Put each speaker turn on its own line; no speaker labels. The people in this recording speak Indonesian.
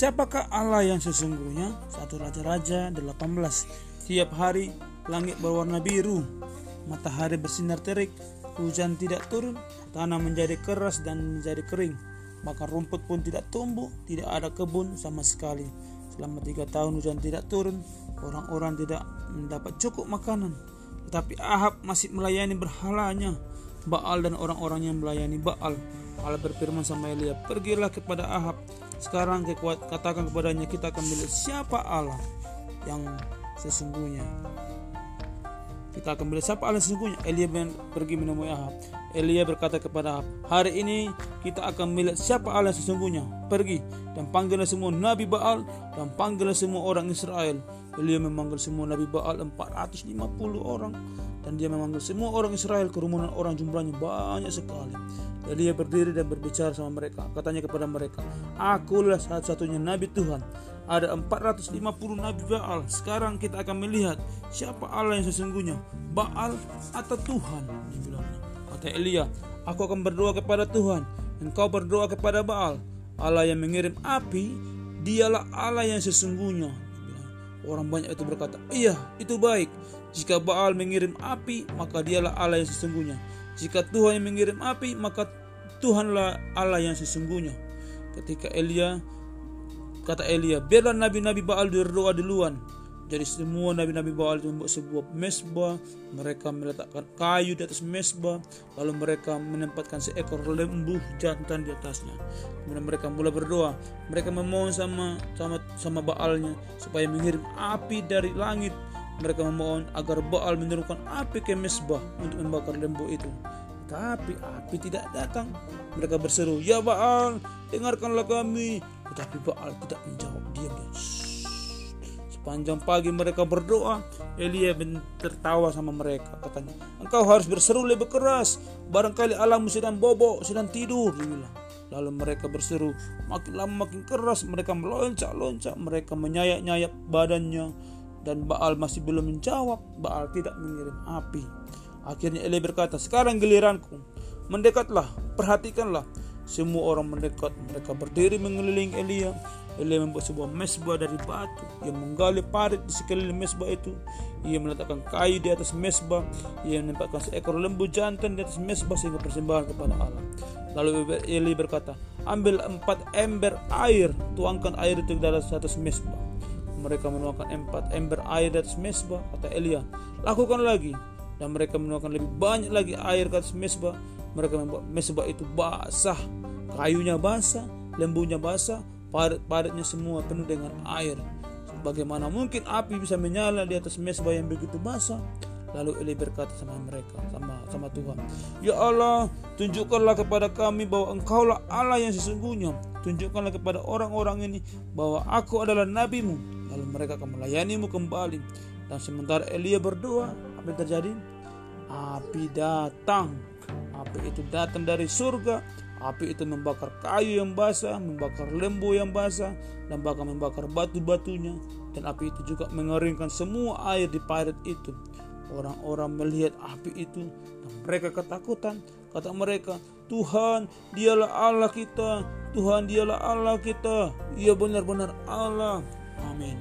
Siapakah Allah yang sesungguhnya? Satu Raja-Raja 18 Tiap hari langit berwarna biru. Matahari bersinar terik. Hujan tidak turun. Tanah menjadi keras dan menjadi kering. Maka rumput pun tidak tumbuh. Tidak ada kebun sama sekali. Selama tiga tahun hujan tidak turun Orang-orang tidak mendapat cukup makanan. Tetapi Ahab masih melayani berhalanya. Baal dan orang-orang yang melayani Baal Allah berfirman sama Elia Pergilah kepada Ahab sekarang katakan kepadanya kita akan melihat siapa Allah yang sesungguhnya. Kita akan melihat siapa Allah sesungguhnya. Elia pergi menemui Ahab. Elia berkata kepada Ahab, hari ini kita akan melihat siapa Allah sesungguhnya. Pergi dan panggillah semua Nabi Baal dan panggillah semua orang Israel. Elia memanggil semua Nabi Baal 450 orang dan dia memanggil semua orang Israel kerumunan orang jumlahnya banyak sekali. Jadi dia berdiri dan berbicara sama mereka. Katanya kepada mereka, Akulah satu-satunya Nabi Tuhan. Ada 450 Nabi Baal. Sekarang kita akan melihat siapa Allah yang sesungguhnya. Baal atau Tuhan. Kata Elia, aku akan berdoa kepada Tuhan. Engkau berdoa kepada Baal. Allah yang mengirim api, dialah Allah yang sesungguhnya. Orang banyak itu berkata, iya itu baik. Jika Baal mengirim api, maka dialah Allah yang sesungguhnya. Jika Tuhan yang mengirim api, maka Tuhanlah Allah yang sesungguhnya. Ketika Elia kata Elia, biarlah nabi-nabi Baal berdoa duluan. Jadi semua nabi-nabi Baal itu membuat sebuah mesbah, mereka meletakkan kayu di atas mesbah, lalu mereka menempatkan seekor lembu jantan di atasnya. Kemudian mereka mulai berdoa, mereka memohon sama sama sama Baalnya supaya mengirim api dari langit mereka memohon agar Baal menurunkan api ke mesbah untuk membakar lembu itu. Tapi api tidak datang. Mereka berseru, Ya Baal, dengarkanlah kami. Tetapi Baal tidak menjawab. Diam dia. Sepanjang pagi mereka berdoa. Elia tertawa sama mereka. Katanya, engkau harus berseru lebih keras. Barangkali alammu sedang bobok, sedang tidur. Lalu mereka berseru, makin lama makin keras. Mereka meloncat-loncat. Mereka menyayak-nyayak badannya dan Baal masih belum menjawab. Baal tidak mengirim api. Akhirnya Eli berkata, sekarang giliranku. Mendekatlah, perhatikanlah. Semua orang mendekat. Mereka berdiri mengelilingi Elia. Elia membuat sebuah mesbah dari batu. Ia menggali parit di sekeliling mesbah itu. Ia meletakkan kayu di atas mesbah. Ia menempatkan seekor lembu jantan di atas mesbah sehingga persembahan kepada Allah. Lalu Eli berkata, ambil empat ember air, tuangkan air itu ke dalam atas mesbah mereka menuangkan empat ember air di atas mesbah kata Elia lakukan lagi dan mereka menuangkan lebih banyak lagi air ke atas mesbah mereka membuat mesbah itu basah. Kayunya basah lembunya basah padat-padatnya semua penuh dengan air. Bagaimana mungkin api bisa menyala di atas mesbah yang begitu basah? Lalu Eli berkata sama mereka, sama sama Tuhan, Ya Allah, tunjukkanlah kepada kami bahwa Engkaulah Allah yang sesungguhnya. Tunjukkanlah kepada orang-orang ini bahwa aku adalah nabimu. Lalu mereka akan melayanimu kembali. Dan sementara Elia berdoa apa yang terjadi? Api datang api itu datang dari surga. Api itu membakar kayu yang basah membakar lembu yang basah dan bahkan membakar batu-batunya. Dan api itu juga mengeringkan semua air di parit itu. Orang-orang melihat api itu dan mereka ketakutan. Kata mereka Tuhan dialah Allah kita. Tuhan dialah Allah kita. Ia benar-benar Allah. Amin.